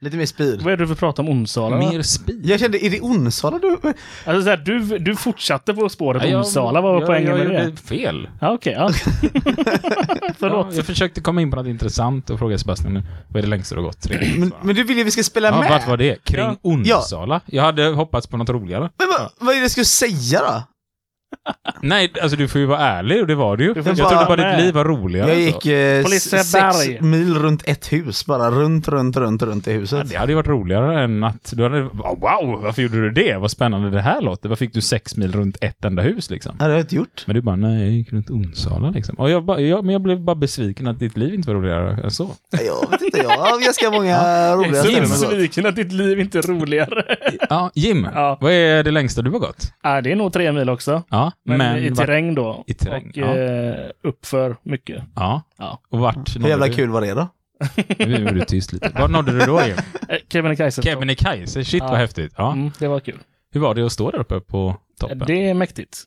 Lite mer speed. Vad är det du vill prata om Onsala? va? Mer speed. Jag kände, är det Onsala du... Alltså, så här, du, du fortsatte på spåret Ja, jag- Onsala. Vad var jag- poängen jag med det? gjorde fel. Ja, okej. ja. Ja, Förlåt. jag försökte komma in på något intressant och fråga Sebastian, vad är det längsta du har gått? Tre Men, men du vill ju vi ska spela Ja, med. vart var det? Kring Ja. Onsala? Jag hade hoppats på något roligare. Men vad, vad är det jag ska säga då? Nej, alltså du får ju vara ärlig och det var du ju. Du Jag trodde bara med. ditt liv var roligare. Jag gick eh, sex mil runt ett hus, bara runt, runt, runt, runt i Ja, huset. det hade ju varit roligare än att du hade... Wow, varför gjorde du det? Vad spännande det här låter. Vad fick du sex mil runt ett enda hus liksom? Det har jag inte gjort. Men du bara, nej, jag gick runt Onsala liksom. Och jag, bara, jag, men jag blev bara besviken att ditt liv inte var roligare än så. Jag vet inte, jag har ganska många roliga ställen att gå. besviken att ditt liv inte är roligare. Ja, Jim, Ja. vad är det längsta du har gått? Ja, det är nog tre mil också. Ja, Men, men... i terräng då. I terräng, Och ja. eh, uppför mycket. Ja. Ja. Och vart Hur jävla du? kul var det då? Nu är du tyst lite. Var nådde du då Jim? Eh, Kebnekaise. Kebnekaise, shit Ja. vad häftigt. Ja. Mm, det var kul. Hur var det att stå där uppe på toppen? Det är mäktigt.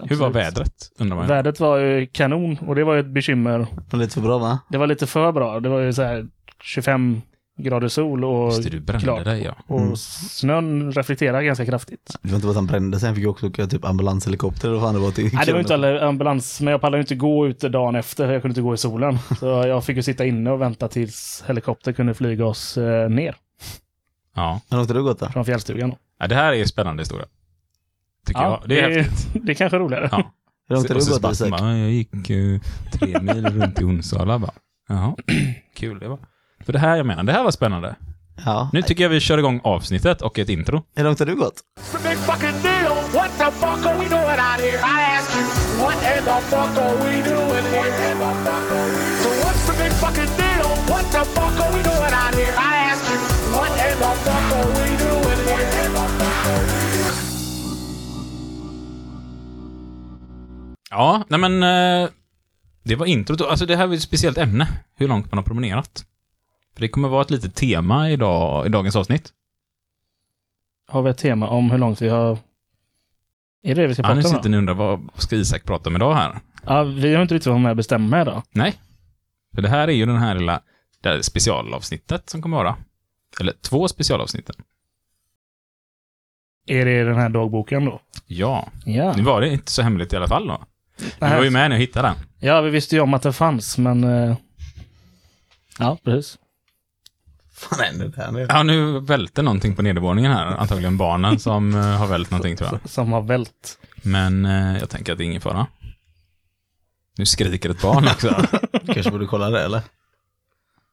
Hur var Absolut. vädret? Undrar man. Vädret var ju kanon och det var ju ett bekymmer. Det var lite för bra va? Det var lite för bra. Det var ju så här 25 grader sol och, Just det, du brände klart. dig ja. och Mm. snön reflekterar ganska kraftigt. Det var inte bara att han brände sig, han fick också åka typ ambulanshelikopter eller vad fan det var till Nej, det var inte ambulans, men jag pallade inte gå ute dagen efter. Jag kunde inte gå i solen. Så jag fick ju sitta inne och vänta tills helikopter kunde flyga oss eh, ner ja. Långt har du gått då? från fjällstugan. Då. ja. Det här är en spännande historia. Tycker jag. Det är häftigt. det är kanske roligare. Ja. Hur långt har Och du gått Isak? "Ja, jag gick eh, tre mil runt i Onsala bara. Jaha, kul det var. För det här jag menar, det här var spännande. Ja. Nu tycker jag vi kör igång avsnittet och ett intro. Hur långt har du gått? Ja, nej men eh, det var introt. Alltså det här var ett speciellt ämne, hur långt man har promenerat. För det kommer vara ett litet tema idag, i dagens avsnitt. Har vi ett tema om hur långt vi har... Är det det vi ska Ja, nu prata om? sitter då? ni och undrar, vad ska Isak prata om idag här? Ja, vi har inte riktigt varit med och bestämma idag. Nej. För det här är ju den här lilla det här specialavsnittet som kommer vara. Eller två specialavsnitten. Är det den här dagboken då? Ja. Ja. Nu var det inte så hemligt i alla fall då. Du var ju med när jag hittade den. Ja, vi visste ju om att det fanns, men... eh, Ja, precis. Fan händer det här nu? Ja, nu välte någonting på nedervåningen här. Antagligen barnen som eh, har vält någonting tror jag. Som har vält. Men eh, jag tänker att det är ingen fara. Nu skriker ett barn också. Kanske borde kolla det eller?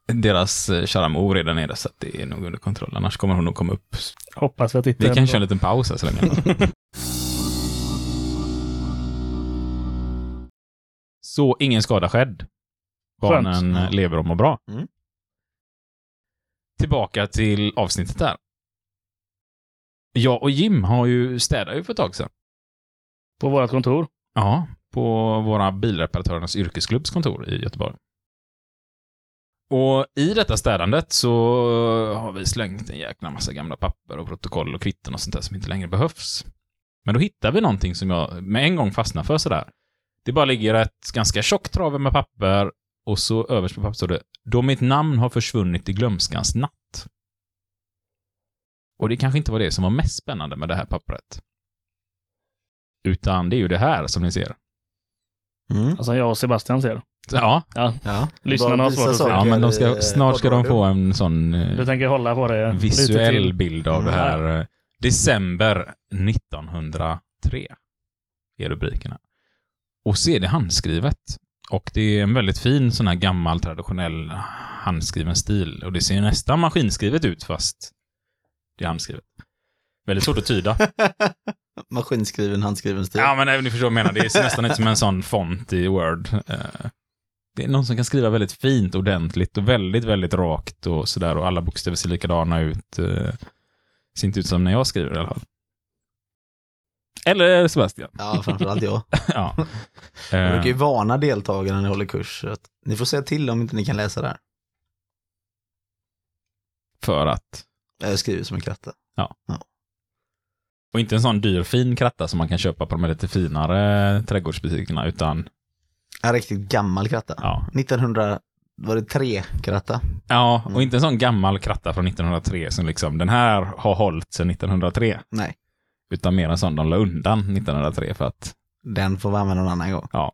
Deras eh, kära mor är där nere så att det är nog under kontroll. Annars kommer hon nog komma upp. Hoppas vi att inte... Vi kan köra en liten paus här så länge. Så ingen skada skedd. Barnen Skönt. lever och mår bra. Mm. Tillbaka till avsnittet där. Jag och Jim har ju städat ju för ett tag sedan. På vårt kontor. Ja, på våra bilreparatörernas yrkesklubbs kontor i Göteborg. Och i detta städandet så har vi slängt en jäkla massa gamla papper och protokoll och kvitton och sånt där som inte längre behövs. Men då hittar vi någonting som jag med en gång fastnar för sådär. Det bara ligger ett ganska tjockt trave med papper och så överst på pappret står det Då mitt namn har försvunnit i glömskans natt. Och det kanske inte var det som var mest spännande med det här pappret. Utan det är ju det här som ni ser. Mm. Alltså jag och Sebastian ser. Ja, Ja, Ja. Lyssnarna har svårt att se. ja, men de ska, i, snart ska de få en sån eh, du tänker hålla på det lite visuell till. bild av det här. eh, December 1903 är rubrikerna. Och så är det handskrivet. Och det är en väldigt fin sån här gammal traditionell handskriven stil. Och det ser nästan maskinskrivet ut fast det är handskrivet. Väldigt svårt att tyda. Maskinskriven, handskriven stil. Ja, men nej, ni förstår vad jag menar. Det ser nästan ut som en sån font i Word. Eh, Det är någon som kan skriva väldigt fint, ordentligt och väldigt, väldigt rakt och sådär. Och alla bokstäver ser likadana ut. eh, Ser inte ut som när jag skriver i alla fall. Eller Sebastian. Ja, framförallt jag. ja. Jag Eh, brukar ju varna deltagarna när jag håller kurs. Att ni får säga till om inte ni kan läsa det här. För att. Jag skriver som en kratta. Och inte en sån dyr fin kratta som man kan köpa på de här lite finare trädgårdsbutikerna, utan En riktigt gammal kratta. ja, 1900 var det tre kratta? Ja, och inte en sån gammal kratta från 1903 som liksom, den här har hållit sedan 1903. Nej. Utan mer en sån de la undan 1903 för att, Den får vi använda någon annan gång. Ja.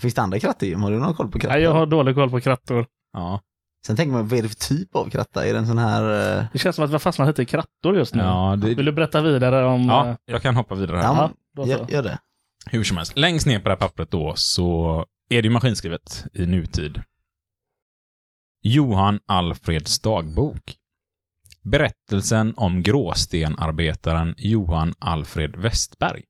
Finns det andra krattor? Har du någon koll på krattor? Nej, jag har dålig koll på krattor. ja. Sen tänker man, vad är det för typ av kratta? Är det en sån här... eh, Det känns som att vi har fastnat lite i krattor just nu. Ja, Vill det, du berätta vidare om... eh, ja, jag kan hoppa vidare här. Ja, så. Gör, gör det. Hur som helst, längst ner på det här pappret då så är det ju maskinskrivet i nutid. Johan Alfreds dagbok. Berättelsen om gråstenarbetaren Johan Alfred Westberg.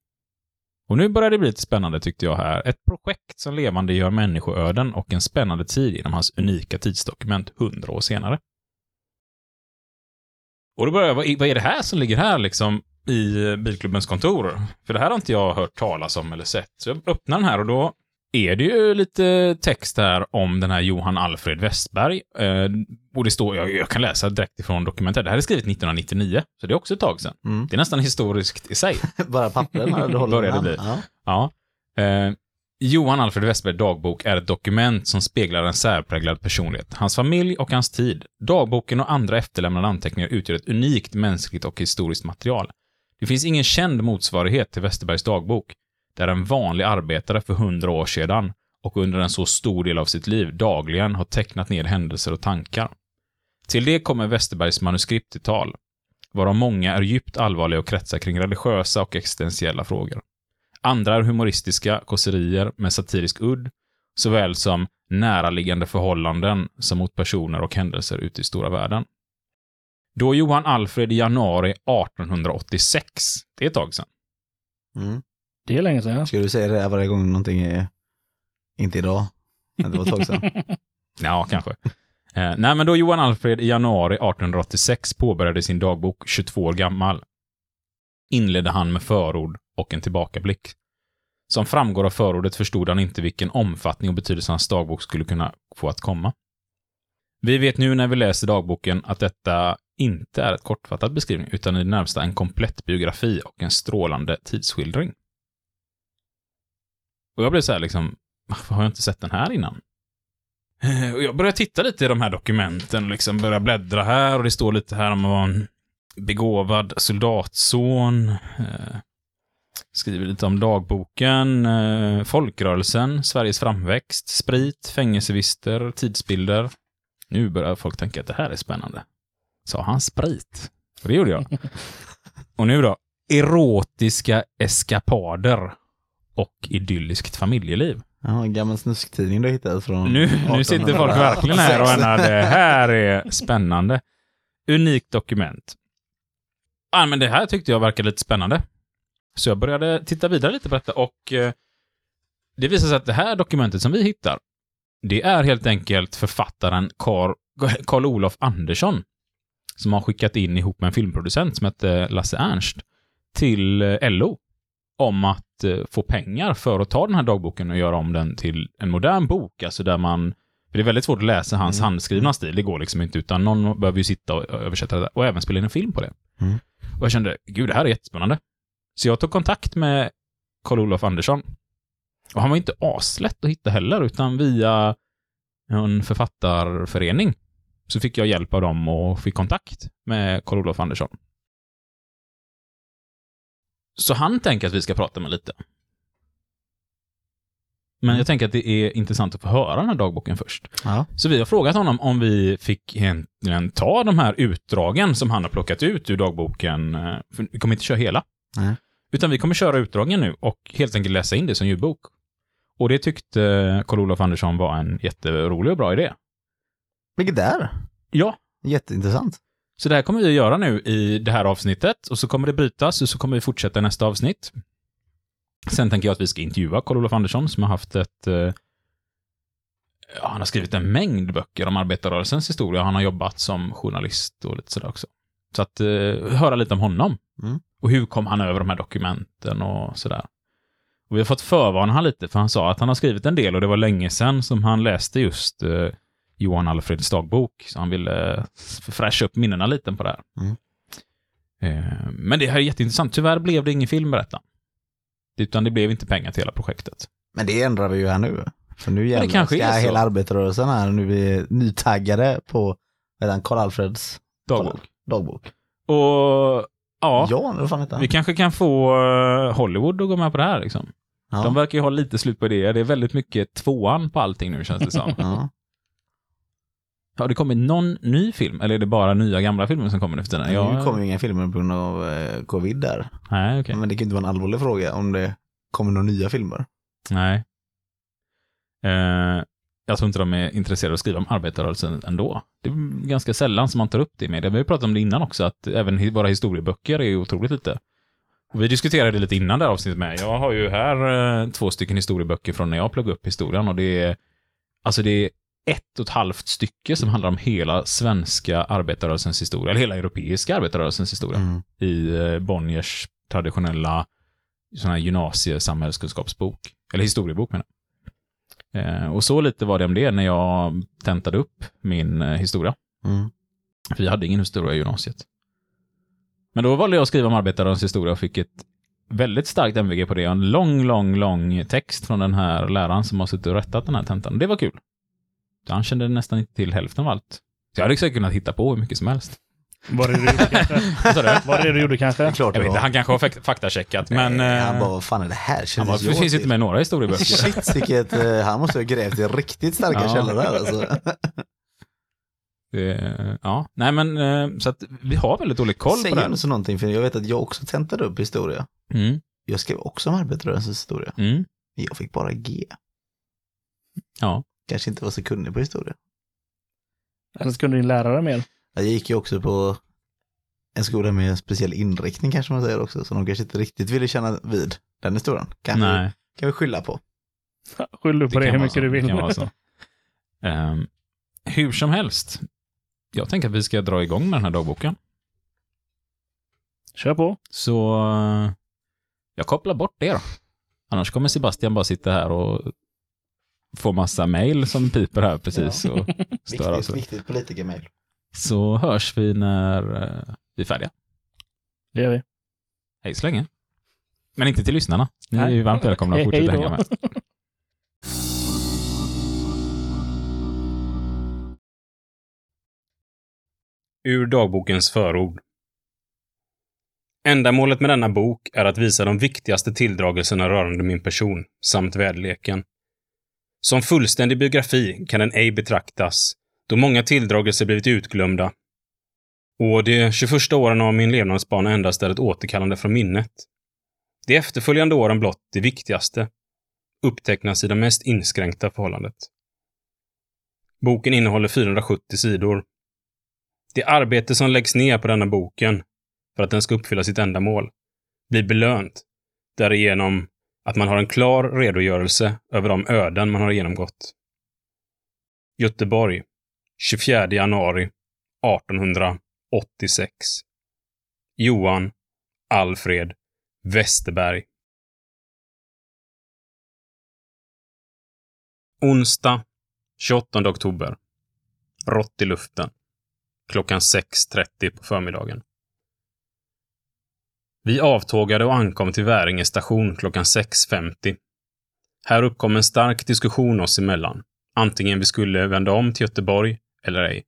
Och nu börjar det bli lite spännande tyckte jag här. Ett projekt som levande gör människoöden och en spännande tid genom hans unika tidsdokument hundra år senare. Och då börjar jag, vad är- vad är det här som ligger här liksom i Bilklubbens kontor? För det här har inte jag hört talas om eller sett. Så jag öppnar den här och då är det ju lite text här om den här Johan Alfred Westberg. Eh, och det står, jag, jag kan läsa direkt ifrån dokumentet. Det här är skrivet 1999, så det är också ett tag sedan. Mm. Det är nästan historiskt i sig. Bara pappren har du håller det bli. Ja. Ja. Eh, Johan Alfred Westberg dagbok är ett dokument som speglar en särpräglad personlighet, hans familj och hans tid. Dagboken och andra efterlämnade anteckningar utgör ett unikt mänskligt och historiskt material. Det finns ingen känd motsvarighet till Westerbergs dagbok, där en vanlig arbetare för hundra år sedan och under en så stor del av sitt liv dagligen har tecknat ner händelser och tankar. Till det kommer Westerbergs manuskript till tal, varav många är djupt allvarliga och kretsar kring religiösa och existentiella frågor. Andra är humoristiska kåserier med satirisk udd, såväl som näraliggande förhållanden som mot personer och händelser ute i stora världen. Då Johan Alfred i januari 1886, det är ett tag sedan, Mm. Det är länge sedan. Ska du säga det här varje gång någonting är... Inte idag. Men det var ett tag sedan. Ja, kanske. Eh, nej, men då Johan Alfred i januari 1886 påbörjade sin dagbok 22 år gammal, inledde han med förord och en tillbakablick. Som framgår av förordet förstod han inte vilken omfattning och betydelse hans dagbok skulle kunna få att komma. Vi vet nu när vi läser dagboken att detta inte är ett kortfattad beskrivning, utan i det närmsta en komplett biografi och en strålande tidsskildring. Och jag blev så här liksom, varför har jag inte sett den här innan? Eh, Och jag började titta lite i de här dokumenten, liksom började bläddra här och det står lite här om att vara en begåvad soldatson. Eh, skriver lite om dagboken, eh, folkrörelsen, Sveriges framväxt, sprit, fängelsevister, tidsbilder. Nu börjar folk tänka att det här är spännande. Sa han sprit? Och det gjorde jag. Och nu då? Erotiska eskapader och idylliskt familjeliv. Ja, en gammal snusktidning du hittade från Nu, nu sitter folk verkligen här och menar det här är spännande. Unikt dokument. Ja, men det här tyckte jag verkade lite spännande. Så jag började titta vidare lite på detta och eh, det visar sig att det här dokumentet som vi hittar, det är helt enkelt författaren Carl, Carl Olof Andersson som har skickat in ihop med en filmproducent som heter Lasse Ernst till eh, LO om att få pengar för att ta den här dagboken och göra om den till en modern bok, alltså där man för det är väldigt svårt att läsa hans Mm. handskrivna stil, det går liksom inte, utan någon behöver ju sitta och översätta det och även spela in en film på det. Mm. Och jag kände, gud, det här är jättespännande. Så jag tog kontakt med Carl-Olof Andersson. Och han var inte aslätt att hitta heller, utan via en författarförening så fick jag hjälp av dem och fick kontakt med Carl-Olof Andersson. Så han tänker att vi ska prata med lite. Men Mm. jag tänker att det är intressant att få höra den här dagboken först. Ja. Så vi har frågat honom om vi fick egentligen ta de här utdragen som han har plockat ut ur dagboken. eh, För vi kommer inte köra hela. Nej. Utan vi kommer köra utdragen nu och helt enkelt läsa in det som ljudbok. Och det tyckte Carl-Olof Andersson var en jätterolig och bra idé. Vilket det är. Ja, Jätteintressant. Så det här kommer vi att göra nu i det här avsnittet och så kommer det brytas och så kommer vi fortsätta nästa avsnitt. Sen tänker jag att vi ska intervjua Carl-Olof Andersson som har haft ett... Eh, ja, han har skrivit en mängd böcker om arbetarrörelsens historia. Han har jobbat som journalist och lite sådär också. Så att eh, höra lite om honom. Mm. Och hur kom han över de här dokumenten och sådär. Och vi har fått förvarna han lite, för han sa att han har skrivit en del och det var länge sedan som han läste just eh, Johan Alfreds dagbok. Så han ville eh, fräscha upp minnena lite på det här. Mm. Eh, men det här är jätteintressant. Tyvärr blev det ingen film, berätta. Utan det blev inte pengar till hela projektet. Men det ändrar vi ju här nu. För nu jävlar kanske ska hela arbetarrörelsen här nu är nytaggade på Karl-Alfreds Dagbok. dagbok. Och ja, Ja, vi kanske kan få eh, Hollywood att gå med på det här liksom. Ja. De verkar ju ha lite slut på det. Det är väldigt mycket tvåan på allting nu känns det som. ja. Har det kommit någon ny film? Eller är det bara nya gamla filmer som kommer nu för tiden? Nu kommer ju inga filmer på grund av eh, covid där. Nej, okej. Men det kan ju inte vara en allvarlig fråga om det kommer några nya filmer. Nej. Eh, jag tror inte de är intresserade av att skriva om arbetarrörelsen ändå. Det är ganska sällan som man tar upp det i media. Vi har pratat om det innan också, att även våra historieböcker är otroligt lite. Och vi diskuterade det lite innan det här avsnittet med. Jag har ju här eh, två stycken historieböcker från när jag pluggade upp historien och det är, alltså det är ett och ett halvt stycke som handlar om hela svenska arbetarrörelsens historia, eller hela europeiska arbetarrörelsens historia Mm. i eh, Bonniers traditionella sån här gymnasiesamhällskunskapsbok. Eller historiebok menar jag. Eh, och så lite var det om det när jag tentade upp min eh, historia. Mm. För vi hade ingen historia i gymnasiet. Men då valde jag att skriva om arbetarrörelsens historia och fick ett väldigt starkt MVG på det. En lång, lång, lång text från den här läraren som har suttit och rättat den här tentan. Det var kul. Han kände nästan inte till hälften av allt. Så jag hade säkert kunnat hitta på hur mycket som helst. Var det du gjorde kanske? Var det du gjorde Det kanske? är klart Jag det vet inte, han kanske har fak- faktacheckat, men... Nej, eh, han bara, vad fan är det här? han bara, det jag finns inte med några historieböcker. Shit, vilket, eh, han måste ha grävt i riktigt starka Ja. källor där alltså. Det- ja, nej men eh, så att vi har väldigt dålig koll på Säger det här. du så någonting, för jag vet att jag också tentade upp historia. Mm, Jag skrev också om arbetarrörelsens historia. mm, Jag fick bara G. ja. Kanske inte var så kunnig på historia. Eller kunde din lärare mer? Jag gick ju också på en skola med speciell inriktning kanske man säger också, så de kanske inte riktigt ville känna vid den historien. Kan, vi, Nej, kan vi skylla på. Skyll du på det, hur mycket så. du Det vill. kan vara så. Ehm, hur som helst, jag tänker att vi ska dra igång med den här dagboken. Kör på. Så eh, jag kopplar bort det då. Annars kommer Sebastian bara sitta här och få massa mail som piper här precis och stör Viktigt, oss. viktigt politikermail. Så hörs vi när eh, vi är färdiga. Det gör vi. Hej så länge. Men inte till lyssnarna. Ni är ju varmt välkomna att fortsätta hänga med. Ur dagbokens förord. Ändamålet med denna bok är att visa de viktigaste tilldragelserna rörande min person, samt väderleken. Som fullständig biografi kan den ej betraktas, då många tilldragelser blivit utglömda. Och de 21 åren av min levnadsbana endast är ett återkallande från minnet. De efterföljande åren blott det viktigaste, upptecknas i det mest inskränkta förhållandet. Boken innehåller 470 sidor det arbete som läggs ner på denna boken för att den ska uppfylla sitt ändamål blir belönt därigenom att man har en klar redogörelse över de öden man har genomgått. Göteborg, 24 januari 1886. Johan Alfred Westerberg. Onsdag 28 oktober. Rått i luften klockan 6.30 på förmiddagen. Vi avtågade och ankom till Väringe station klockan 6.50. Här uppkom en stark diskussion oss emellan, antingen vi skulle vända om till Göteborg eller ej.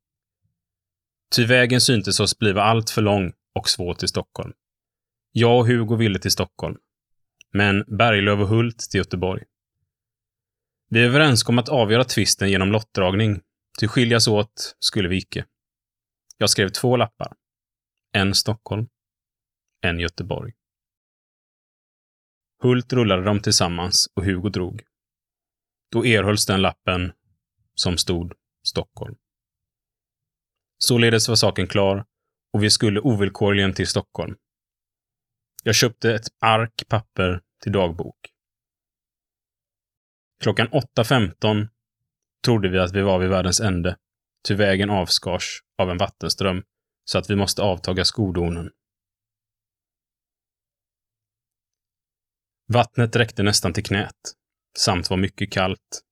Ty vägen syntes oss bliva allt för lång och svår till Stockholm. Jag och Hugo ville till Stockholm, men Berglöf och Hult till Göteborg. Vi överenskom att avgöra tvisten genom lottdragning, ty skiljas åt skulle vi icke. Jag skrev två lappar. En Stockholm, än Göteborg. Hult rullade dem tillsammans och Hugo drog. Då erhölls den lappen som stod Stockholm. Således var saken klar och vi skulle ovillkorligen till Stockholm. Jag köpte ett ark papper till dagbok. Klockan 8.15 trodde vi att vi var vid världens ände, ty vägen avskars av en vattenström så att vi måste avtaga skodonen. Vattnet räckte nästan till knät, samt var mycket kallt.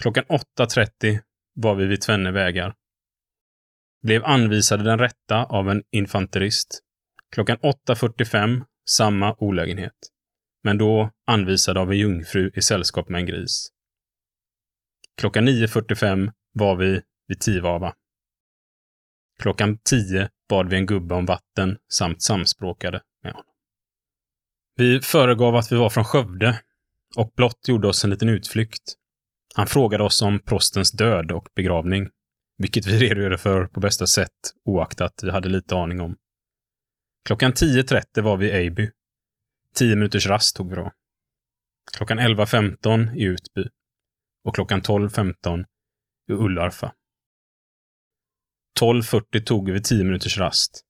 Klockan 8.30 var vi vid tvenne vägar. Blev anvisade den rätta av en infanterist. Klockan 8.45 samma olägenhet. Men då anvisad av en jungfru i sällskap med en gris. Klockan 9.45 var vi vid Tivava. Klockan 10 bad vi en gubbe om vatten samt samspråkade med honom. Vi föregav att vi var från Skövde och Blott gjorde oss en liten utflykt. Han frågade oss om prostens död och begravning, vilket vi redogjorde för på bästa sätt oaktat vi hade lite aning om. Klockan 10.30 var vi i Eiby. 10 minuters rast tog vi då. Klockan 11.15 i Utby och klockan 12.15 i Ullarfa. 12.40 tog vi 10 minuters rast.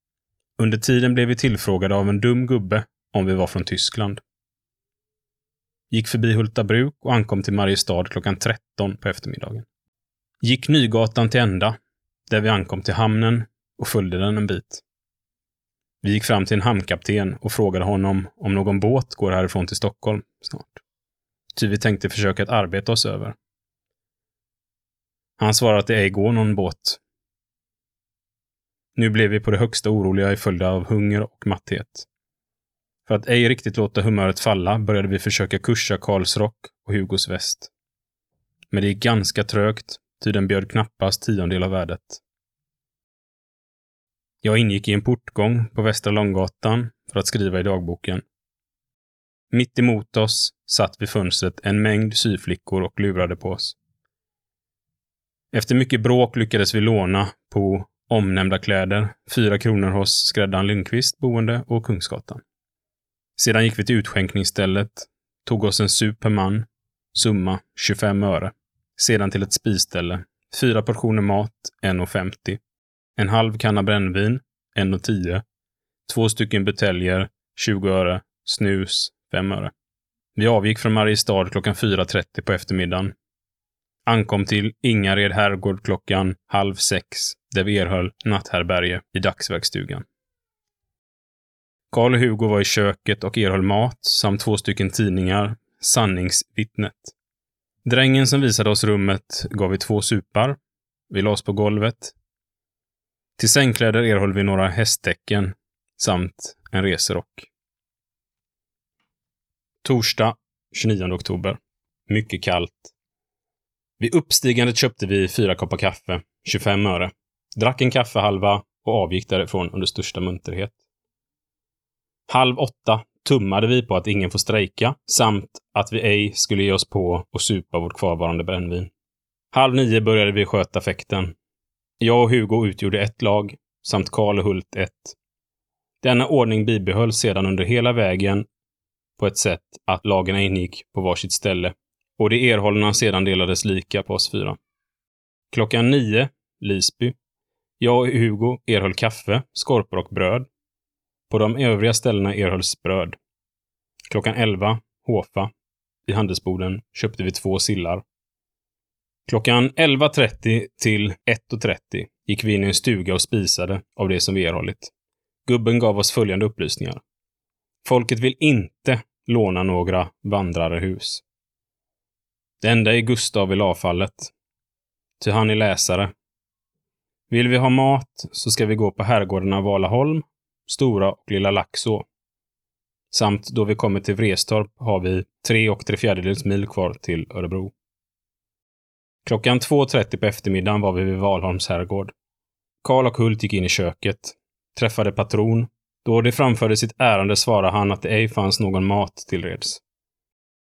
Under tiden blev vi tillfrågade av en dum gubbe om vi var från Tyskland. Gick förbi Hultabruk och ankom till Mariestad klockan 13 på eftermiddagen. Gick Nygatan till ända, där vi ankom till hamnen och följde den en bit. Vi gick fram till en hamnkapten och frågade honom om någon båt går härifrån till Stockholm snart. Ty vi tänkte försöka att arbeta oss över. Han svarade att det ej går någon båt. Nu blev vi på det högsta oroliga i följd av hunger och matthet. För att ej riktigt låta humöret falla började vi försöka kursa Karls rock och Hugos väst. Men det gick ganska trögt, ty den bjöd knappast tiondel av värdet. Jag ingick i en portgång på Västra Långgatan för att skriva i dagboken. Mitt emot oss satt vid fönstret en mängd syflickor och lurade på oss. Efter mycket bråk lyckades vi låna på omnämnda kläder, fyra kronor hos skräddaren Lindqvist boende och Kungsgatan. Sedan gick vi till utskänkningsstället, tog oss en sup per man, summa 25 öre. Sedan till ett spisställe, fyra portioner mat, 1,50. En halv kanna brännvin, 1,10. Två stycken buteljer, 20 öre. Snus, 5 öre. Vi avgick från Mariestad klockan 4.30 på eftermiddagen. Ankom till Ingared herrgård klockan halv sex, där vi erhöll natthärbärge i dagsverksstugan. Karl och Hugo var i köket och erhöll mat samt två stycken tidningar, Sanningsvittnet. Drängen som visade oss rummet gav vi två supar. Vi lades på golvet. Till sängkläder erhöll vi några hästtecken samt en reserock. Torsdag 29 oktober. Mycket kallt. Vid uppstigandet köpte vi fyra koppar kaffe, 25 öre. Drack en kaffehalva och avgick därifrån under största munterhet. Halv åtta tummade vi på att ingen får strejka samt att vi ej skulle ge oss på och supa vårt kvarvarande brännvin. Halv nio började vi sköta fäkten. Jag och Hugo utgjorde ett lag, samt Karl och Hult ett. Denna ordning bibehölls sedan under hela vägen på ett sätt att lagen ingick på varsitt ställe och de erhållna sedan delades lika på oss fyra. Klockan nio, Lisby. Jag och Hugo erhöll kaffe, skorpor och bröd. På de övriga ställena erhölls bröd. Klockan 11, Håfa. I handelsboden köpte vi två sillar. Klockan 11.30 till 1.30 gick vi in i en stuga och spisade av det som vi erhållit. Gubben gav oss följande upplysningar. Folket vill inte låna några vandrarehus. Det enda är Gustav i lavfallet. Ty han är läsare. Vill vi ha mat så ska vi gå på herrgårdarna Valaholm, Stora och Lilla Laxå. Samt då vi kommer till Vrestorp har vi tre och tre fjärdedels mil kvar till Örebro. Klockan 2.30 på eftermiddagen var vi vid Valholms herrgård. Karl och Hult gick in i köket, träffade patron. Då de framförde sitt ärende svarade han att det ej fanns någon mat tillreds.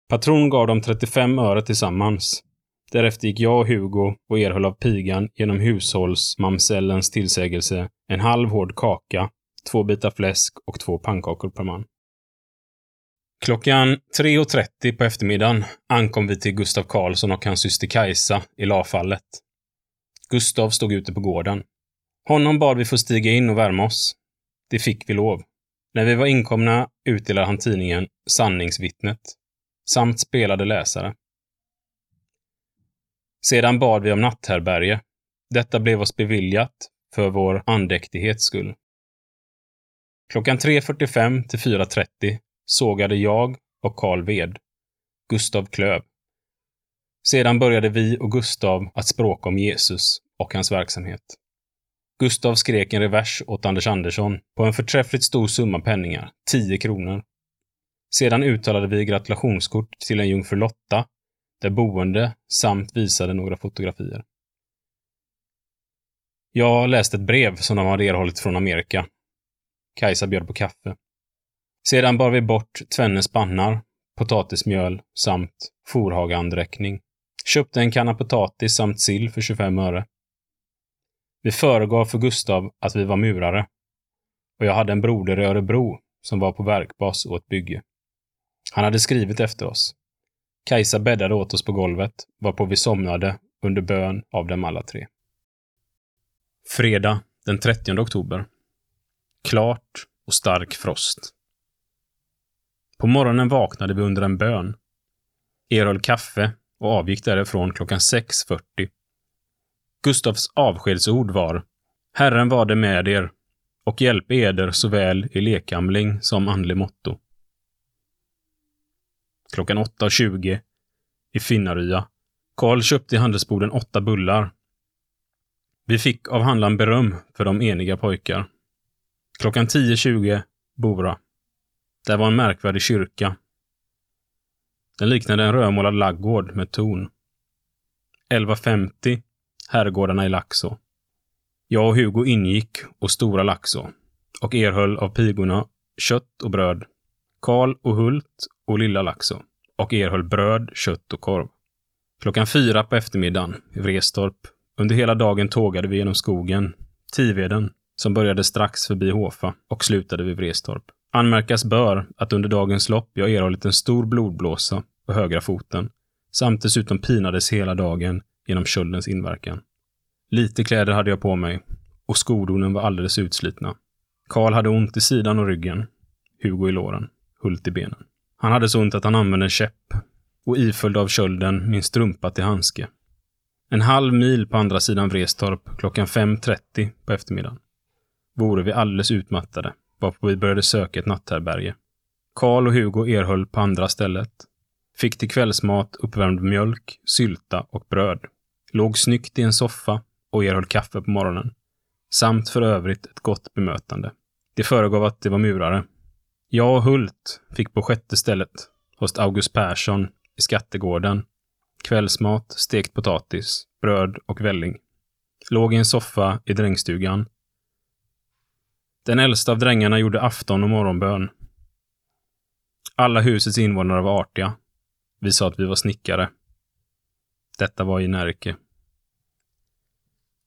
Patron gav dem 35 öre tillsammans. Därefter gick jag och Hugo och erhöll av pigan genom hushållsmamsellens tillsägelse en halv hård kaka, två bitar fläsk och två pannkakor per man. Klockan 3.30 på eftermiddagen ankom vi till Gustav Karlsson och hans syster Kajsa i lavfallet. Gustav stod ute på gården. Honom bad vi få stiga in och värma oss. Det fick vi lov. När vi var inkomna utdelade han tidningen Sanningsvittnet samt spelade läsare. Sedan bad vi om natthärbärge. Detta blev oss beviljat för vår andäktighets skull. Klockan 3.45 till 4.30 sågade jag och Karl ved. Gustav klöv. Sedan började vi och Gustav att språka om Jesus och hans verksamhet. Gustav skrek en revers åt Anders Andersson på en förträffligt stor summa penningar, 10 kronor. Sedan uttalade vi gratulationskort till en jungfru Lotta där boende samt visade några fotografier. Jag läste ett brev som de hade erhållit från Amerika. Kajsa bjöd på kaffe. Sedan bar vi bort tvenne spannar, potatismjöl samt forhageandräckning. Köpte en kanna potatis samt sill för 25 öre. Vi föregav för Gustav att vi var murare. Och jag hade en broder i Örebro som var på verkbas och ett bygge. Han hade skrivit efter oss. Kajsa bäddade åt oss på golvet, varpå vi somnade under bön av dem alla tre. Fredag den 30 oktober. Klart och stark frost. På morgonen vaknade vi under en bön. Erhöll kaffe och avgick därifrån klockan 6.40. Gustavs avskedsord var Herren var det med er och hjälp eder såväl i lekamling som andlig motto. Klockan 8.20 i Finnarya. Karl köpte i handelsboden åtta bullar. Vi fick av handlaren beröm för de eniga pojkar. Klockan 10.20 Bora. Där var en märkvärdig kyrka. Den liknade en rödmålad laggård med torn. 11.50 Herrgårdarna i Laxå. Jag och Hugo ingick och Stora Laxå och erhöll av pigorna kött och bröd. Karl och Hult och Lilla Laxå och erhöll bröd, kött och korv. Klockan fyra på eftermiddagen i Vrestorp. Under hela dagen tågade vi genom skogen, Tiveden, som började strax förbi Hofa och slutade vid Vrestorp. Anmärkas bör att under dagens lopp jag erhållit en stor blodblåsa på högra foten, samt dessutom pinades hela dagen genom köldens inverkan. Lite kläder hade jag på mig och skodonen var alldeles utslitna. Karl hade ont i sidan och ryggen, Hugo i låren, Hult i benen. Han hade så ont att han använde en käpp och iföljd av kölden min strumpa till handske. En halv mil på andra sidan Vrestorp klockan 5.30 på eftermiddagen. Vore vi alldeles utmattade, varpå vi började söka ett natthärbärge. Karl och Hugo erhöll på andra stället. Fick till kvällsmat uppvärmd mjölk, sylta och bröd. Låg snyggt i en soffa och erhöll kaffe på morgonen. Samt för övrigt ett gott bemötande. Det föregav att det var murare. Jag och Hult fick på sjätte stället hos August Persson i Skattegården. Kvällsmat, stekt potatis, bröd och välling. Låg i en soffa i drängstugan. Den äldsta av drängarna gjorde afton och morgonbön. Alla husets invånare var artiga. Vi sa att vi var snickare. Detta var i Närke.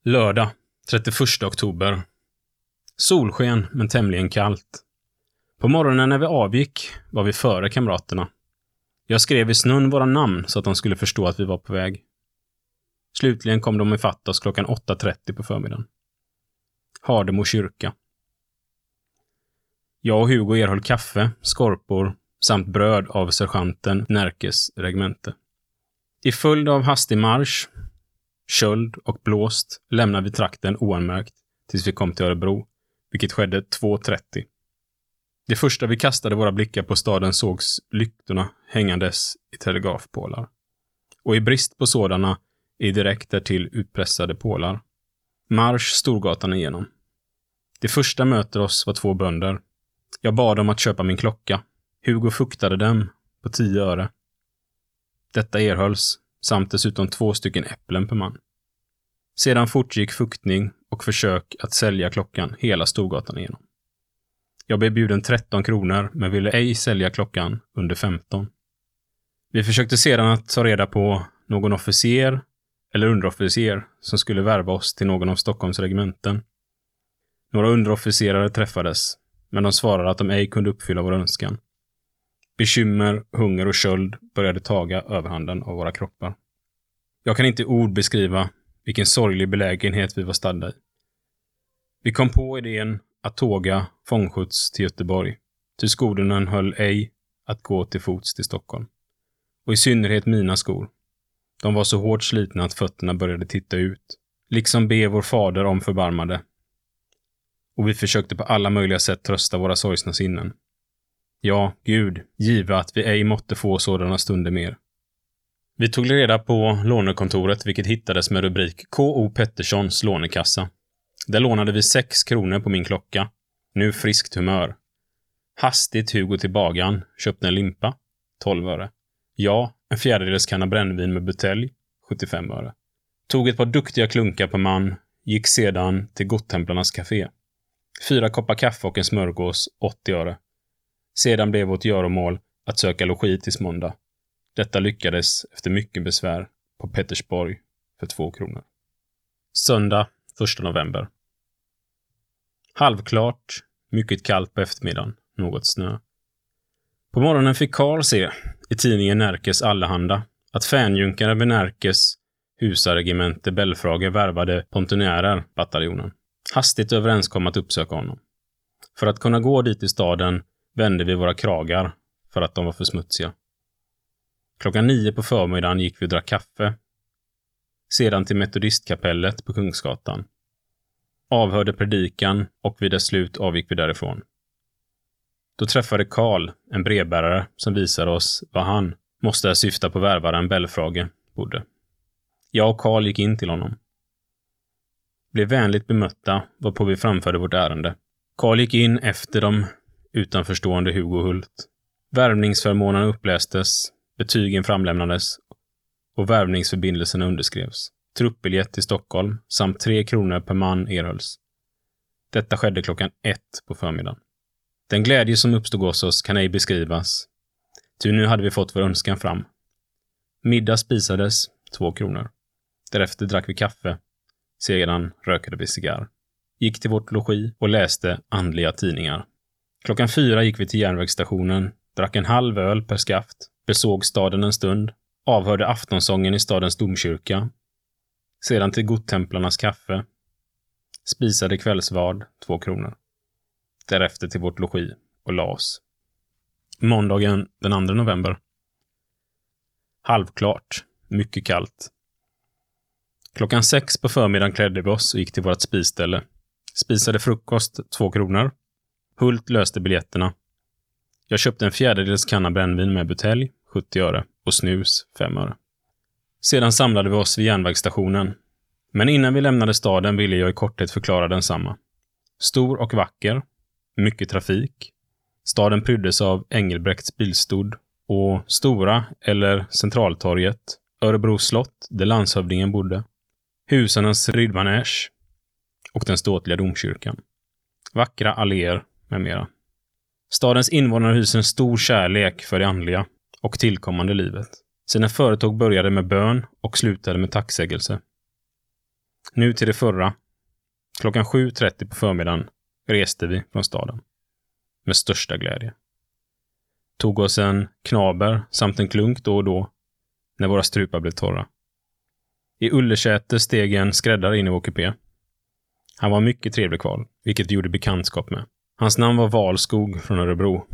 Lördag, 31 oktober. Solsken, men tämligen kallt. På morgonen när vi avgick var vi före kamraterna. Jag skrev i snön våra namn så att de skulle förstå att vi var på väg. Slutligen kom de ifatt oss klockan 8.30 på förmiddagen. Hardemo kyrka. Jag och Hugo erhöll kaffe, skorpor samt bröd av sergeanten Närkes regemente. I följd av hastig marsch, köld och blåst lämnade vi trakten oanmärkt tills vi kom till Örebro, vilket skedde 2.30. Det första vi kastade våra blickar på staden sågs lyktorna hängandes i telegrafpålar. Och i brist på sådana i direkt därtill utpressade pålar. Marsch Storgatan igenom. Det första möter oss var två bönder. Jag bad dem att köpa min klocka. Hugo fuktade dem på tio öre. Detta erhölls, samt dessutom två stycken äpplen per man. Sedan fortgick fuktning och försök att sälja klockan hela Storgatan igenom. Jag blev bjuden 13 kronor, men ville ej sälja klockan under 15. Vi försökte sedan att ta reda på någon officer eller underofficer som skulle värva oss till någon av Stockholms regementen. Några underofficerare träffades, men de svarade att de ej kunde uppfylla vår önskan. Bekymmer, hunger och köld började taga överhanden av våra kroppar. Jag kan inte i ord beskriva vilken sorglig belägenhet vi var stadda i. Vi kom på idén att tåga fångskjuts till Göteborg. Ty skodonen höll ej att gå till fots till Stockholm. Och i synnerhet mina skor. De var så hårt slitna att fötterna började titta ut. Liksom be vår fader om förbarmade. Och vi försökte på alla möjliga sätt trösta våra sorgsna sinnen. Ja, Gud, give att vi ej måtte få sådana stunder mer. Vi tog reda på lånekontoret, vilket hittades med rubrik K.O. Petterssons lånekassa. Där lånade vi sex kronor på min klocka. Nu friskt humör. Hastigt Hugo till bagan, köpte en limpa. 12 öre. Ja, en fjärdedels kanna brännvin med butelj, 75 öre. Tog ett par duktiga klunkar på man, gick sedan till Gottemplarnas café. Fyra koppar kaffe och en smörgås, 80 öre. Sedan blev vårt göromål att söka logi tills måndag. Detta lyckades efter mycket besvär på Pettersborg för två kronor. Söndag 1 november. Halvklart, mycket kallt på eftermiddagen, något snö. På morgonen fick Karl se, i tidningen Närkes Allehanda, att fänjunkare vid Närkes husarregemente Belfrage värvade pontonjärer, bataljonen. Hastigt överenskom att uppsöka honom. För att kunna gå dit i staden vände vi våra kragar för att de var för smutsiga. Klockan nio på förmiddagen gick vi och drack kaffe. Sedan till Metodistkapellet på Kungsgatan. Avhörde predikan och vid dess slut avgick vi därifrån. Då träffade Karl, en brevbärare, som visade oss var han, måste syfta på värvaren Belfrage, bodde. Jag och Karl gick in till honom. Blev vänligt bemötta, varpå vi framförde vårt ärende. Karl gick in efter dem utanförstående Hugo Hult. Värvningsförmånerna upplästes, betygen framlämnades och värvningsförbindelserna underskrevs. Truppbiljett till Stockholm samt tre kronor per man erhölls. Detta skedde klockan ett på förmiddagen. Den glädje som uppstod hos oss kan ej beskrivas, ty nu hade vi fått vår önskan fram. Middag spisades, två kronor. Därefter drack vi kaffe. Sedan rökade vi cigarr. Gick till vårt logi och läste andliga tidningar. Klockan fyra gick vi till järnvägsstationen, drack en halv öl per skaft, besåg staden en stund, avhörde aftonsången i stadens domkyrka, sedan till Godtemplarnas kaffe, spisade kvällsvard, två kronor. Därefter till vårt logi och la oss. Måndagen den 2 november. Halvklart. Mycket kallt. Klockan sex på förmiddagen klädde vi oss och gick till vårt spisställe. Spisade frukost, två kronor. Hult löste biljetterna. Jag köpte en fjärdedels kanna brännvin med butelj, 70 öre, och snus, 5 öre. Sedan samlade vi oss vid järnvägsstationen. Men innan vi lämnade staden ville jag i korthet förklara densamma. Stor och vacker. Mycket trafik. Staden pryddes av Engelbrekts bilstod och Stora, eller Centraltorget, Örebro slott, där landshövdingen bodde, husarnas ridmanege och den ståtliga domkyrkan. Vackra alléer med mera. Stadens invånare hyser en stor kärlek för det andliga och tillkommande livet. Sina företag började med bön och slutade med tacksägelse. Nu till det förra. Klockan 7.30 på förmiddagen reste vi från staden. Med största glädje. Tog oss en knaber samt en klunk då och då när våra strupar blev torra. I Ullersäter steg en skräddare in i vår kupé. Han var mycket trevlig kval, vilket vi gjorde bekantskap med. Hans namn var Valskog från Örebro.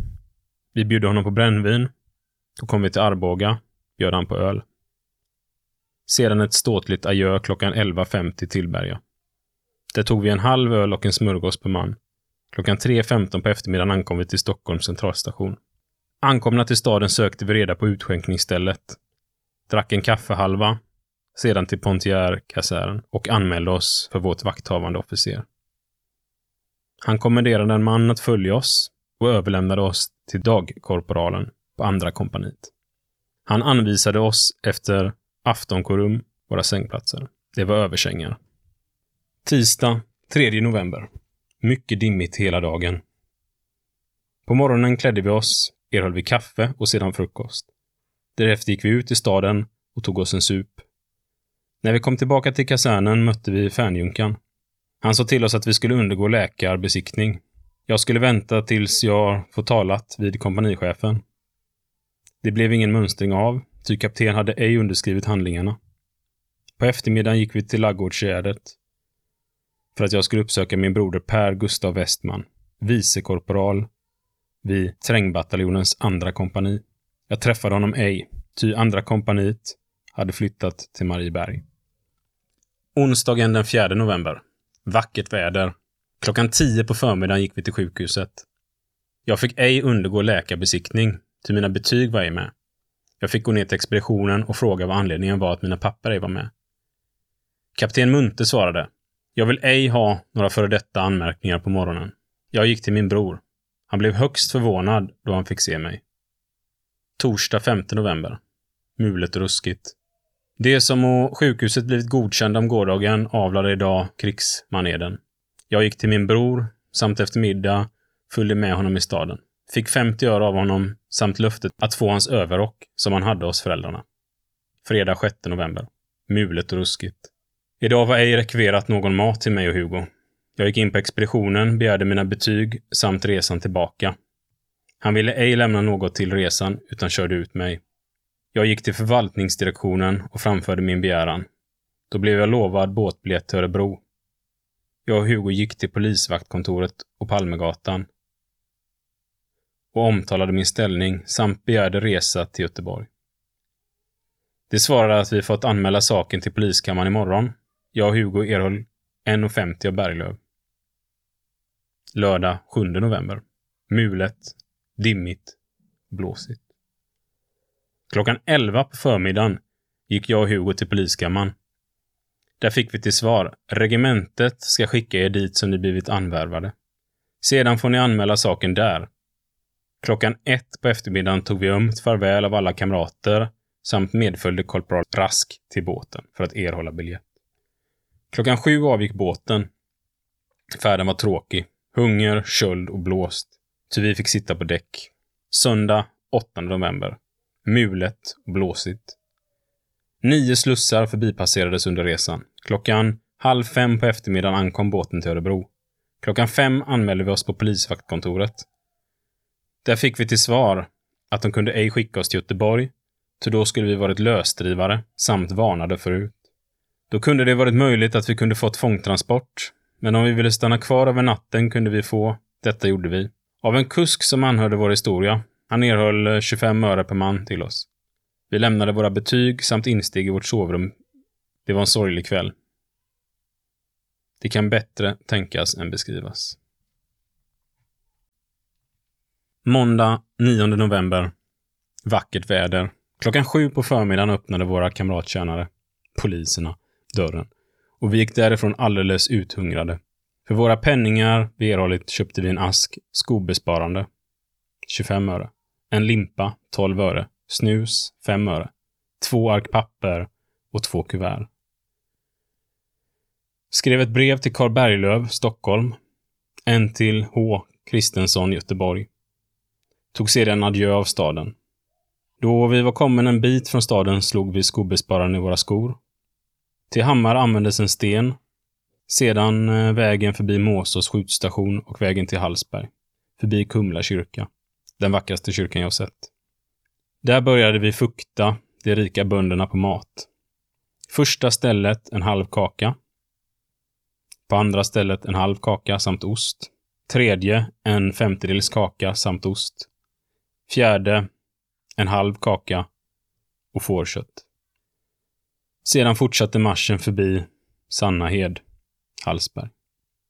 Vi bjöd honom på brännvin. Då kom vi till Arboga, bjöd han på öl. Sedan ett ståtligt adjö klockan 11.50 till Berga. Där tog vi en halv öl och en smörgås per man. Klockan 3.15 på eftermiddagen ankom vi till Stockholms centralstation. Ankomna till staden sökte vi reda på utskänkningsstället. Drack en kaffehalva, sedan till Pontier-kasären och anmälde oss för vårt vakthavande officer. Han kommenderade en man att följa oss och överlämnade oss till dagkorporalen på andra kompaniet. Han anvisade oss efter aftonkorum, våra sängplatser. Det var översängar. Tisdag, 3 november. Mycket dimmigt hela dagen. På morgonen klädde vi oss, erhöll vi kaffe och sedan frukost. Därefter gick vi ut i staden och tog oss en sup. När vi kom tillbaka till kasernen mötte vi fänjunkan. Han sa till oss att vi skulle undergå läkarbesiktning. Jag skulle vänta tills jag fått talat vid kompanichefen. Det blev ingen mönstring av, ty kapten hade ej underskrivit handlingarna. På eftermiddagen gick vi till Laggårdsgärdet för att jag skulle uppsöka min broder Per Gustav Westman, vicekorporal vid trängbataljonens andra kompani. Jag träffade honom ej, ty andra kompaniet hade flyttat till Marieberg. Onsdagen den 4 november. Vackert väder. Klockan 10 på förmiddagen gick vi till sjukhuset. Jag fick ej undergå läkarbesiktning, ty mina betyg var ej med. Jag fick gå ner till expeditionen och fråga vad anledningen var att mina papper ej var med. Kapten Munte svarade. Jag vill ej ha några före detta anmärkningar på morgonen. Jag gick till min bror. Han blev högst förvånad då han fick se mig. Torsdag 5 november. Mulet och ruskigt. Det som å sjukhuset blivit godkända om gårdagen avlade idag krigsmaneden. Jag gick till min bror, samt efter middag följde med honom i staden. Fick 50 öre av honom samt löftet att få hans överrock som han hade hos föräldrarna. Fredag 6 november. Mulet och ruskigt. Idag var ej rekverat någon mat till mig och Hugo. Jag gick in på expeditionen, begärde mina betyg samt resan tillbaka. Han ville ej lämna något till resan, utan körde ut mig. Jag gick till förvaltningsdirektionen och framförde min begäran. Då blev jag lovad båtbiljett till Örebro. Jag och Hugo gick till polisvaktkontoret och Palmegatan och omtalade min ställning samt begärde resa till Göteborg. De svarade att vi fått anmäla saken till poliskammaren imorgon. Jag och Hugo erhöll 1,50 av Berglöf. Lördag 7 november. Mulet, dimmigt, blåsigt. Klockan 11 på förmiddagen gick jag och Hugo till poliskammaren. Där fick vi till svar. Regementet ska skicka er dit som ni blivit anvärvade. Sedan får ni anmäla saken där. Klockan ett på eftermiddagen tog vi ömt farväl av alla kamrater samt medföljde korpral Rask till båten för att erhålla biljett. Klockan sju avgick båten. Färden var tråkig. Hunger, köld och blåst. Ty vi fick sitta på däck. Söndag 8 november. Mulet och blåsigt. Nio slussar förbipasserades under resan. Klockan halv fem på eftermiddagen ankom båten till Örebro. Klockan fem anmälde vi oss på polisvaktkontoret. Där fick vi till svar att de kunde ej skicka oss till Göteborg, för då skulle vi varit lösdrivare samt varnade förut. Då kunde det varit möjligt att vi kunde fått fångtransport, men om vi ville stanna kvar över natten kunde vi få. Detta gjorde vi. Av en kusk som anhörde vår historia. Han erhöll eh, 25 öre per man till oss. Vi lämnade våra betyg samt insteg i vårt sovrum. Det var en sorglig kväll. Det kan bättre tänkas än beskrivas. Måndag 9 november. Vackert väder. Klockan sju på förmiddagen öppnade våra kamrattjänare, poliserna, dörren. Och vi gick därifrån alldeles uthungrade. För våra penningar vi erhållit köpte vi en ask skobesparande, 25 öre. En limpa, 12 öre. Snus, 5 öre. Två ark papper och två kuvert. Skrev ett brev till Karl Berglöf, Stockholm. En till H. Kristensson, Göteborg. Tog sedan adjö av staden. Då vi var kommen en bit från staden slog vi skobespararen i våra skor. Till Hammar användes en sten. Sedan eh, vägen förbi Måsås skjutstation och vägen till Hallsberg. Förbi Kumla kyrka. Den vackraste kyrkan jag sett. Där började vi fukta de rika bönderna på mat. Första stället en halv kaka. På andra stället en halv kaka samt ost. Tredje en femtedels kaka samt ost. Fjärde en halv kaka och fårkött. Sedan fortsatte marschen förbi Sannahed, Hallsberg,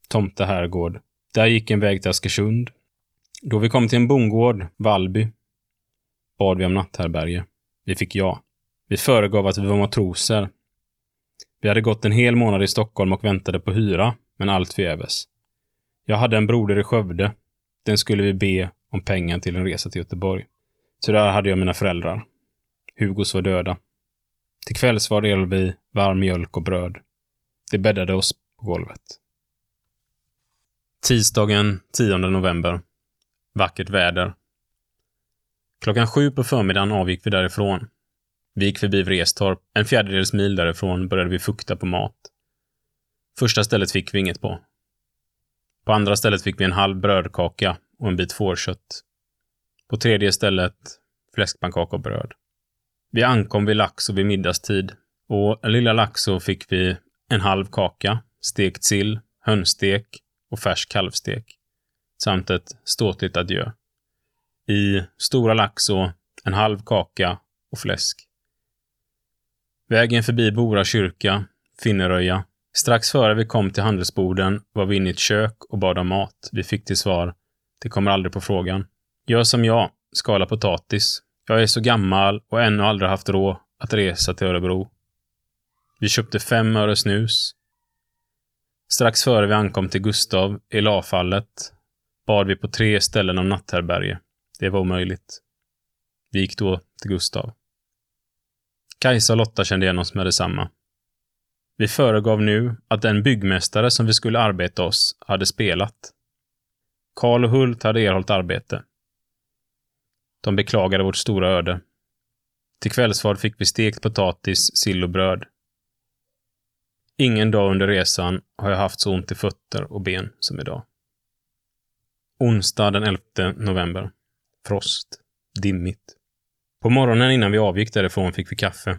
Tomte herrgård. Där gick en väg till Askersund. Då vi kom till en bondgård, Vallby, bad vi om natthärbärge. Vi fick ja. Vi föregav att vi var matroser. Vi hade gått en hel månad i Stockholm och väntade på hyra, men allt förgäves. Jag hade en broder i Skövde. Den skulle vi be om pengar till en resa till Göteborg. Så där hade jag mina föräldrar. Hugos var döda. Till kvälls var det vi varm mjölk och bröd. Det bäddade oss på golvet. Tisdagen 10 november. Vackert väder. Klockan sju på förmiddagen avgick vi därifrån. Vi gick förbi Vrestorp. En fjärdedels mil därifrån började vi fukta på mat. Första stället fick vi inget på. På andra stället fick vi en halv brödkaka och en bit fårkött. På tredje stället fläskpannkaka och bröd. Vi ankom vid Laxå vid middagstid och lilla Laxå fick vi en halv kaka, stekt sill, hönsstek och färsk kalvstek samt ett ståtligt adjö. I Stora Laxå en halv kaka och fläsk. Vägen förbi Bora kyrka, Finneröja. Strax före vi kom till handelsboden var vi inne i ett kök och bad om mat. Vi fick till svar, det kommer aldrig på frågan. Gör som jag, skala potatis. Jag är så gammal och ännu aldrig haft råd att resa till Örebro. Vi köpte fem öre snus. Strax före vi ankom till Gustav i lavfallet bad vi på tre ställen om natthärbärge. Det var omöjligt. Vi gick då till Gustav. Kajsa och Lotta kände igen oss med detsamma. Vi föregav nu att den byggmästare som vi skulle arbeta oss hade spelat. Karl och Hult hade erhållit arbete. De beklagade vårt stora öde. Till kvällsvard fick vi stekt potatis, sill och bröd. Ingen dag under resan har jag haft så ont i fötter och ben som idag. Onsdag den 11 november. Frost. Dimmigt. På morgonen innan vi avgick därifrån fick vi kaffe.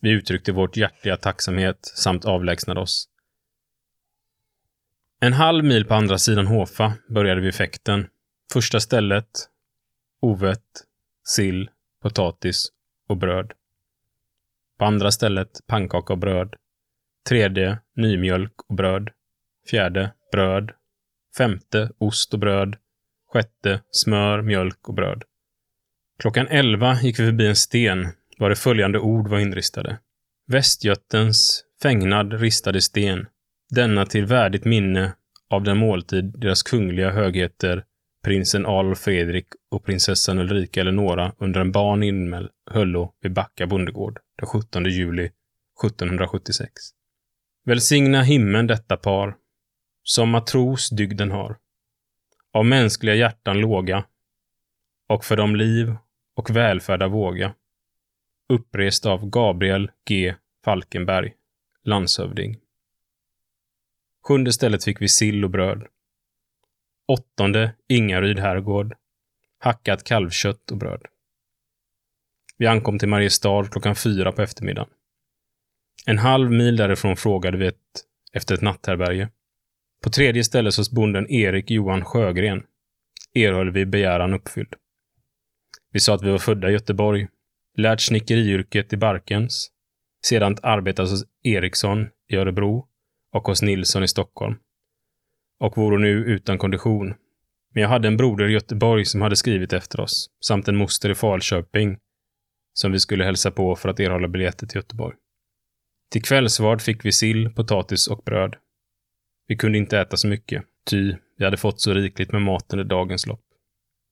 Vi uttryckte vårt hjärtliga tacksamhet samt avlägsnade oss. En halv mil på andra sidan Hofa började vi fäkten. Första stället, ovet, sill, potatis och bröd. På andra stället pannkaka och bröd. Tredje, nymjölk och bröd. Fjärde, bröd. Femte, ost och bröd. Sjätte, smör, mjölk och bröd. Klockan elva gick vi förbi en sten var det följande ord var inristade. Västgötens fängnad ristade sten. Denna till värdigt minne av den måltid deras kungliga högheter prinsen Adolf Fredrik och prinsessan Ulrika Eleonora under en barn inmäll höllo vid Backa bondegård den 17 juli 1776. Välsigna himlen detta par, som matros dygden har, av mänskliga hjärtan låga, och för dem liv och välfärda våga, upprest av Gabriel G. Falkenberg, landshövding. Sjunde stället fick vi sill och bröd. Åttonde Ingaryd herrgård. Hackat kalvkött och bröd. Vi ankom till Mariestad klockan fyra på eftermiddagen. En halv mil därifrån frågade vi ett, efter ett natthärbärge. På tredje stället hos bonden Erik Johan Sjögren erhöll vi begäran uppfylld. Vi sa att vi var födda i Göteborg, lärt snickeriyrket i Barkens, sedan arbetat hos Eriksson i Örebro och hos Nilsson i Stockholm. Och vore nu utan kondition. Men jag hade en broder i Göteborg som hade skrivit efter oss, samt en moster i Falköping som vi skulle hälsa på för att erhålla biljetter till Göteborg. Till kvällsvard fick vi sill, potatis och bröd. Vi kunde inte äta så mycket, ty vi hade fått så rikligt med mat under dagens lopp.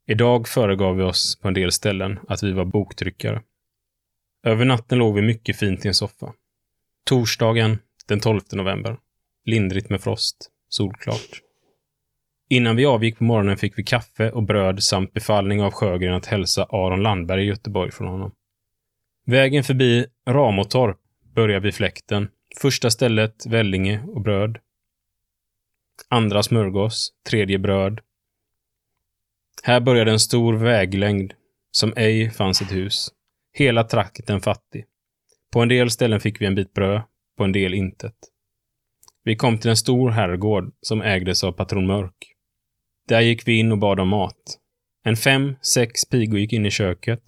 Idag föregav vi oss på en del ställen att vi var boktryckare. Över natten låg vi mycket fint i en soffa. Torsdagen den 12 november. Lindrigt med frost. Solklart. Innan vi avgick på morgonen fick vi kaffe och bröd samt befallning av Sjögren att hälsa Aron Landberg i Göteborg från honom. Vägen förbi Ramotorp börjar vid fläkten. Första stället Vällinge och bröd. Andra smörgås. Tredje bröd. Här började en stor väglängd som ej fanns ett hus. Hela trakten fattig. På en del ställen fick vi en bit bröd, på en del intet. Vi kom till en stor herrgård som ägdes av patron Mörk. Där gick vi in och bad om mat. En fem, sex pigor gick in i köket.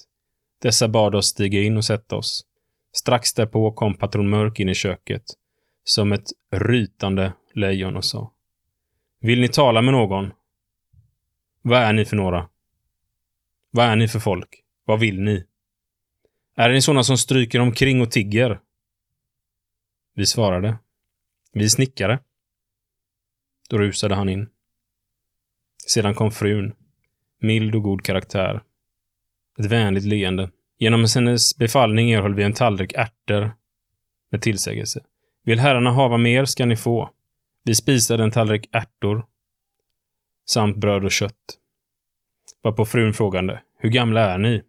Dessa bad oss stiga in och sätta oss. Strax därpå kom patron Mörk in i köket, som ett rytande lejon och sa. Vill ni tala med någon? Vad är ni för några? Vad är ni för folk? Vad vill ni? Är ni sådana som stryker omkring och tigger? Vi svarade. Vi snickare. Då rusade han in. Sedan kom frun. Mild och god karaktär. Ett vänligt leende. Genom hennes befallning erhöll vi en tallrik ärtor med tillsägelse. Vill herrarna hava mer ska ni få. Vi spisade en tallrik ärtor samt bröd och kött. Var på frun frågande. Hur gamla är ni?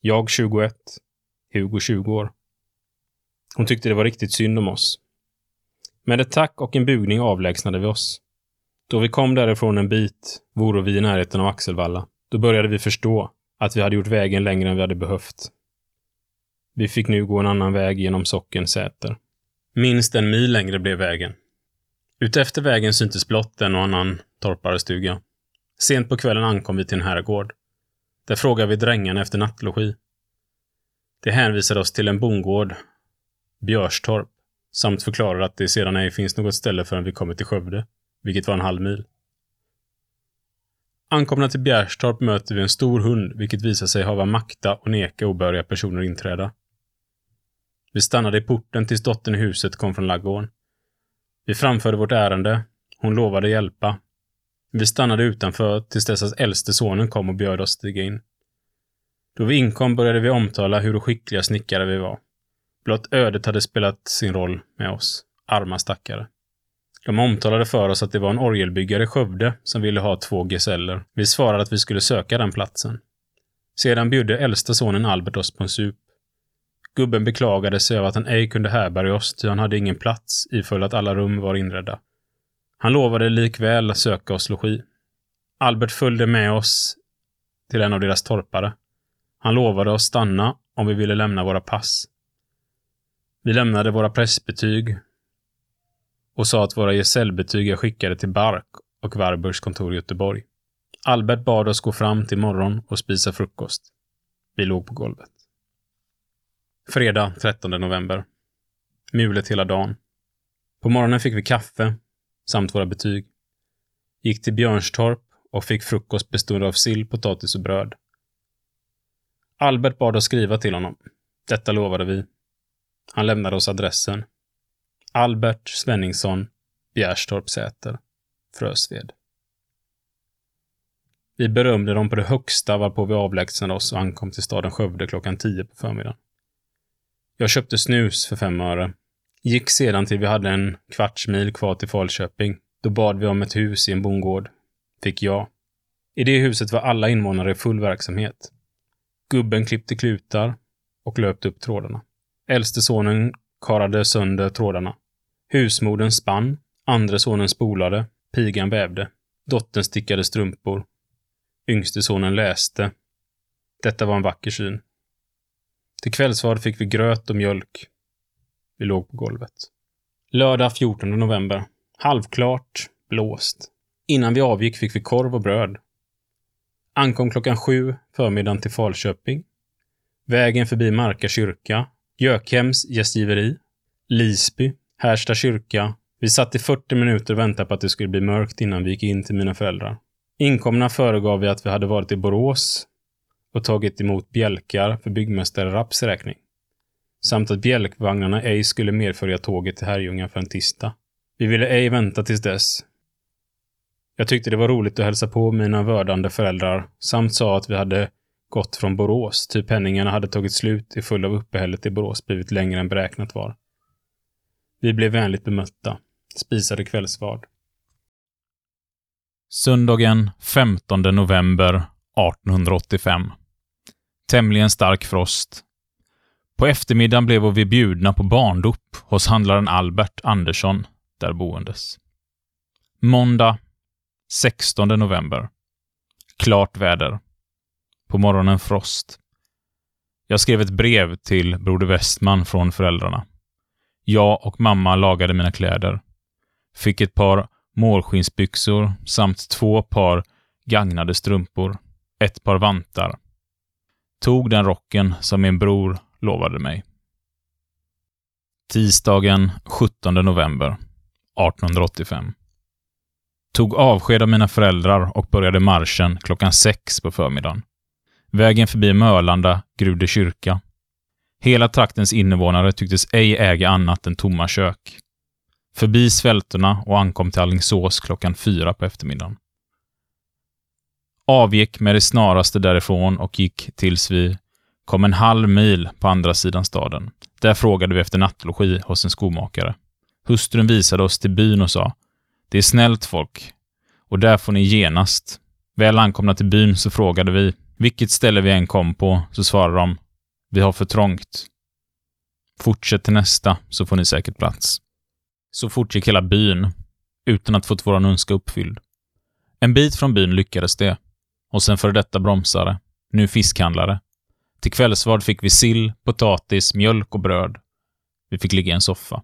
Jag 21. Hugo 20 år. Hon tyckte det var riktigt synd om oss. Med ett tack och en bugning avlägsnade vi oss. Då vi kom därifrån en bit vore vi i närheten av Axelvalla. Då började vi förstå att vi hade gjort vägen längre än vi hade behövt. Vi fick nu gå en annan väg genom socken Säter. Minst en mil längre blev vägen. Utefter vägen syntes blott en och annan torparstuga. Sent på kvällen ankom vi till en herrgård. Där frågade vi drängarna efter nattlogi. De hänvisade oss till en bondgård, Björstorp, samt förklarade att det sedan ej finns något ställe förrän vi kommit till Skövde, vilket var en halv mil. Ankomna till Bjärstorp möter vi en stor hund, vilket visar sig hava makta och neka obehöriga personer inträda. Vi stannade i porten tills dottern i huset kom från laggården. Vi framförde vårt ärende. Hon lovade hjälpa. Vi stannade utanför tills dess att äldste sonen kom och bjöd oss stiga in. Då vi inkom började vi omtala hur skickliga snickare vi var. Blott ödet hade spelat sin roll med oss. Arma stackare. De omtalade för oss att det var en orgelbyggare i Skövde som ville ha två gesäller. Vi svarade att vi skulle söka den platsen. Sedan bjöd äldste sonen Albert oss på en sup. Gubben beklagade sig över att han ej kunde härbärga oss, ty han hade ingen plats, ifall att alla rum var inredda. Han lovade likväl att söka oss logi. Albert följde med oss till en av deras torpare. Han lovade oss stanna om vi ville lämna våra pass. Vi lämnade våra pressbetyg och sa att våra gesällbetyg är skickade till Bark och Warburgs kontor i Göteborg. Albert bad oss gå fram till morgon och spisa frukost. Vi låg på golvet. Fredag 13 november. Mulet hela dagen. På morgonen fick vi kaffe samt våra betyg. Gick till Björnstorp och fick frukost bestående av sill, potatis och bröd. Albert bad oss skriva till honom. Detta lovade vi. Han lämnade oss adressen. Albert Svenningsson, Bjärstorp Säter, Frösved. Vi berömde dem på det högsta varpå vi avlägsnade oss och ankom till staden Skövde klockan 10 på förmiddagen. Jag köpte snus för fem öre. Gick sedan till vi hade en kvarts mil kvar till Falköping. Då bad vi om ett hus i en bondgård. Fick ja. I det huset var alla invånare i full verksamhet. Gubben klippte klutar och löpte upp trådarna. Äldste sonen karade sönder trådarna. Husmodern spann, andre sonen spolade, pigan vävde. Dottern stickade strumpor. Yngste sonen läste. Detta var en vacker syn. Till kvällsvad fick vi gröt och mjölk. Vi låg på golvet. Lördag 14 november. Halvklart, blåst. Innan vi avgick fick vi korv och bröd. Ankom klockan sju förmiddagen till Falköping. Vägen förbi Marka kyrka, Gökhems gästgiveri, Lisby, Härsta kyrka. Vi satt i 40 minuter och väntade på att det skulle bli mörkt innan vi gick in till mina föräldrar. Inkomna föregav vi att vi hade varit i Borås och tagit emot bjälkar för byggmästare Rapps räkning. Samt att bjälkvagnarna ej skulle medfölja tåget till Herrljunga för en tisdag. Vi ville ej vänta tills dess. Jag tyckte det var roligt att hälsa på mina vördande föräldrar samt sa att vi hade gått från Borås, ty penningarna hade tagit slut i full av uppehället i Borås blivit längre än beräknat var. Vi blev vänligt bemötta. Spisade kvällsvard. Söndagen 15 november 1885. Tämligen stark frost. På eftermiddagen blev vi bjudna på barndop hos handlaren Albert Andersson, där boendes. Måndag 16 november. Klart väder. På morgonen frost. Jag skrev ett brev till Broder Westman från föräldrarna. Jag och mamma lagade mina kläder. Fick ett par målskinsbyxor samt två par gagnade strumpor. Ett par vantar. Tog den rocken som min bror lovade mig. Tisdagen 17 november 1885. Tog avsked av mina föräldrar och började marschen klockan sex på förmiddagen. Vägen förbi Mölanda, Grude kyrka. Hela traktens invånare tycktes ej äga annat än tomma kök. Förbi svältorna och ankom till Allingsås klockan fyra på eftermiddagen. Avgick med det snaraste därifrån och gick tills vi kom en halv mil på andra sidan staden. Där frågade vi efter nattlogi hos en skomakare. Hustrun visade oss till byn och sa Det är snällt folk och där får ni genast. Väl ankomna till byn så frågade vi vilket ställe vi än kom på så svarade de Vi har för trångt. Fortsätt till nästa så får ni säkert plats. Så fortgick hela byn utan att fått våran önskan uppfylld. En bit från byn lyckades det. Och sen före detta bromsare, nu fiskhandlare. Till kvällsvard fick vi sill, potatis, mjölk och bröd. Vi fick ligga i en soffa.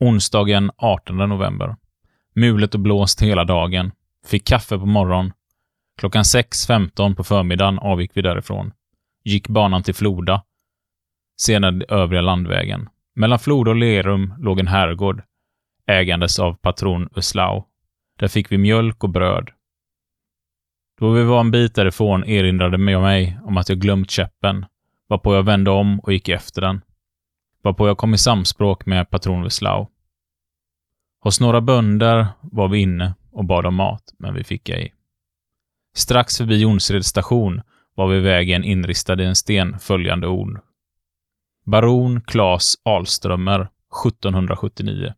Onsdagen 18 november. Mulet och blåst hela dagen. Fick kaffe på morgon. Klockan 6.15 på förmiddagen avgick vi därifrån. Gick banan till Floda. Sedan övriga landvägen. Mellan Floda och Lerum låg en herrgård, ägandes av patron Uslau. Där fick vi mjölk och bröd. Då vi var en bit därifrån erinrade jag mig om att jag glömt käppen, varpå jag vände om och gick efter den. Varpå jag kom i samspråk med patron Veslau. Hos några bönder var vi inne och bad om mat, men vi fick ej. Strax förbi Jonsered station var vi vägen inristad i en sten följande ord. Baron Claes Alströmer 1779.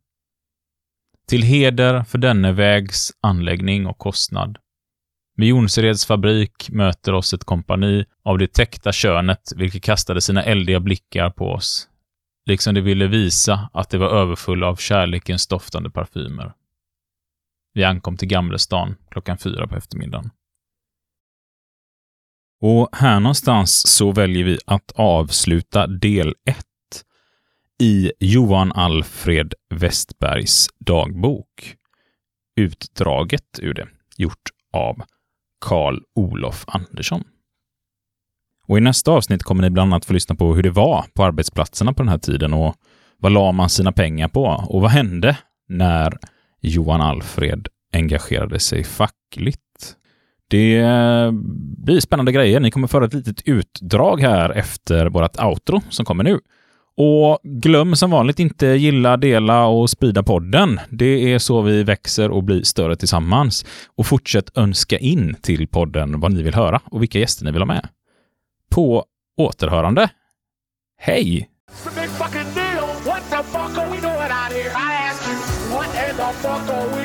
Till heder för denne vägs anläggning och kostnad. Vid Jonsereds fabrik möter oss ett kompani av det täckta könet, vilket kastade sina eldiga blickar på oss, liksom de ville visa att det var överfulla av kärlekens doftande parfymer. Vi ankom till Gamlestan klockan fyra på eftermiddagen. Och här någonstans så väljer vi att avsluta del 1 i Johan Alfred Westbergs dagbok. Utdraget ur det, gjort av Karl Olof Andersson. Och I nästa avsnitt kommer ni bland annat få lyssna på hur det var på arbetsplatserna på den här tiden och vad la man sina pengar på och vad hände när Johan Alfred engagerade sig fackligt. Det eh, blir spännande grejer. Ni kommer föra ett litet utdrag här efter vårt outro som kommer nu. Och glöm som vanligt inte gilla, dela och sprida podden. Det är så vi växer och blir större tillsammans. Och fortsätt önska in till podden vad ni vill höra och vilka gäster ni vill ha med. På återhörande. Hej! Big fucking deal. What the fuck are we doing out here? I ask you, what in the fuck are we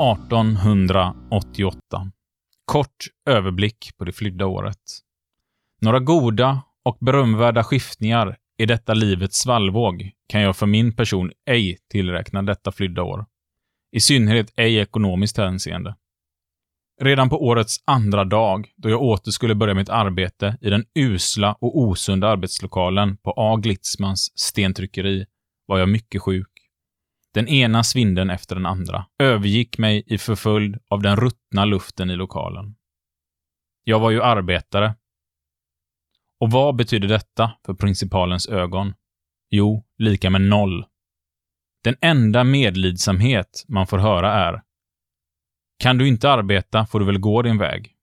1888. Kort överblick på det flydda året. Några goda och berömvärda skiftningar i detta livets svallvåg kan jag för min person ej tillräkna detta flydda år. I synnerhet ej ekonomiskt hänseende. Redan på årets andra dag, då jag åter skulle börja mitt arbete i den usla och osunda arbetslokalen på A. Glitzmans stentryckeri, var jag mycket sjuk. Den ena svinden efter den andra övergick mig i förföljd av den ruttna luften i lokalen. Jag var ju arbetare. Och vad betyder detta för principalens ögon? Jo, lika med noll. Den enda medlidsamhet man får höra är Kan du inte arbeta får du väl gå din väg.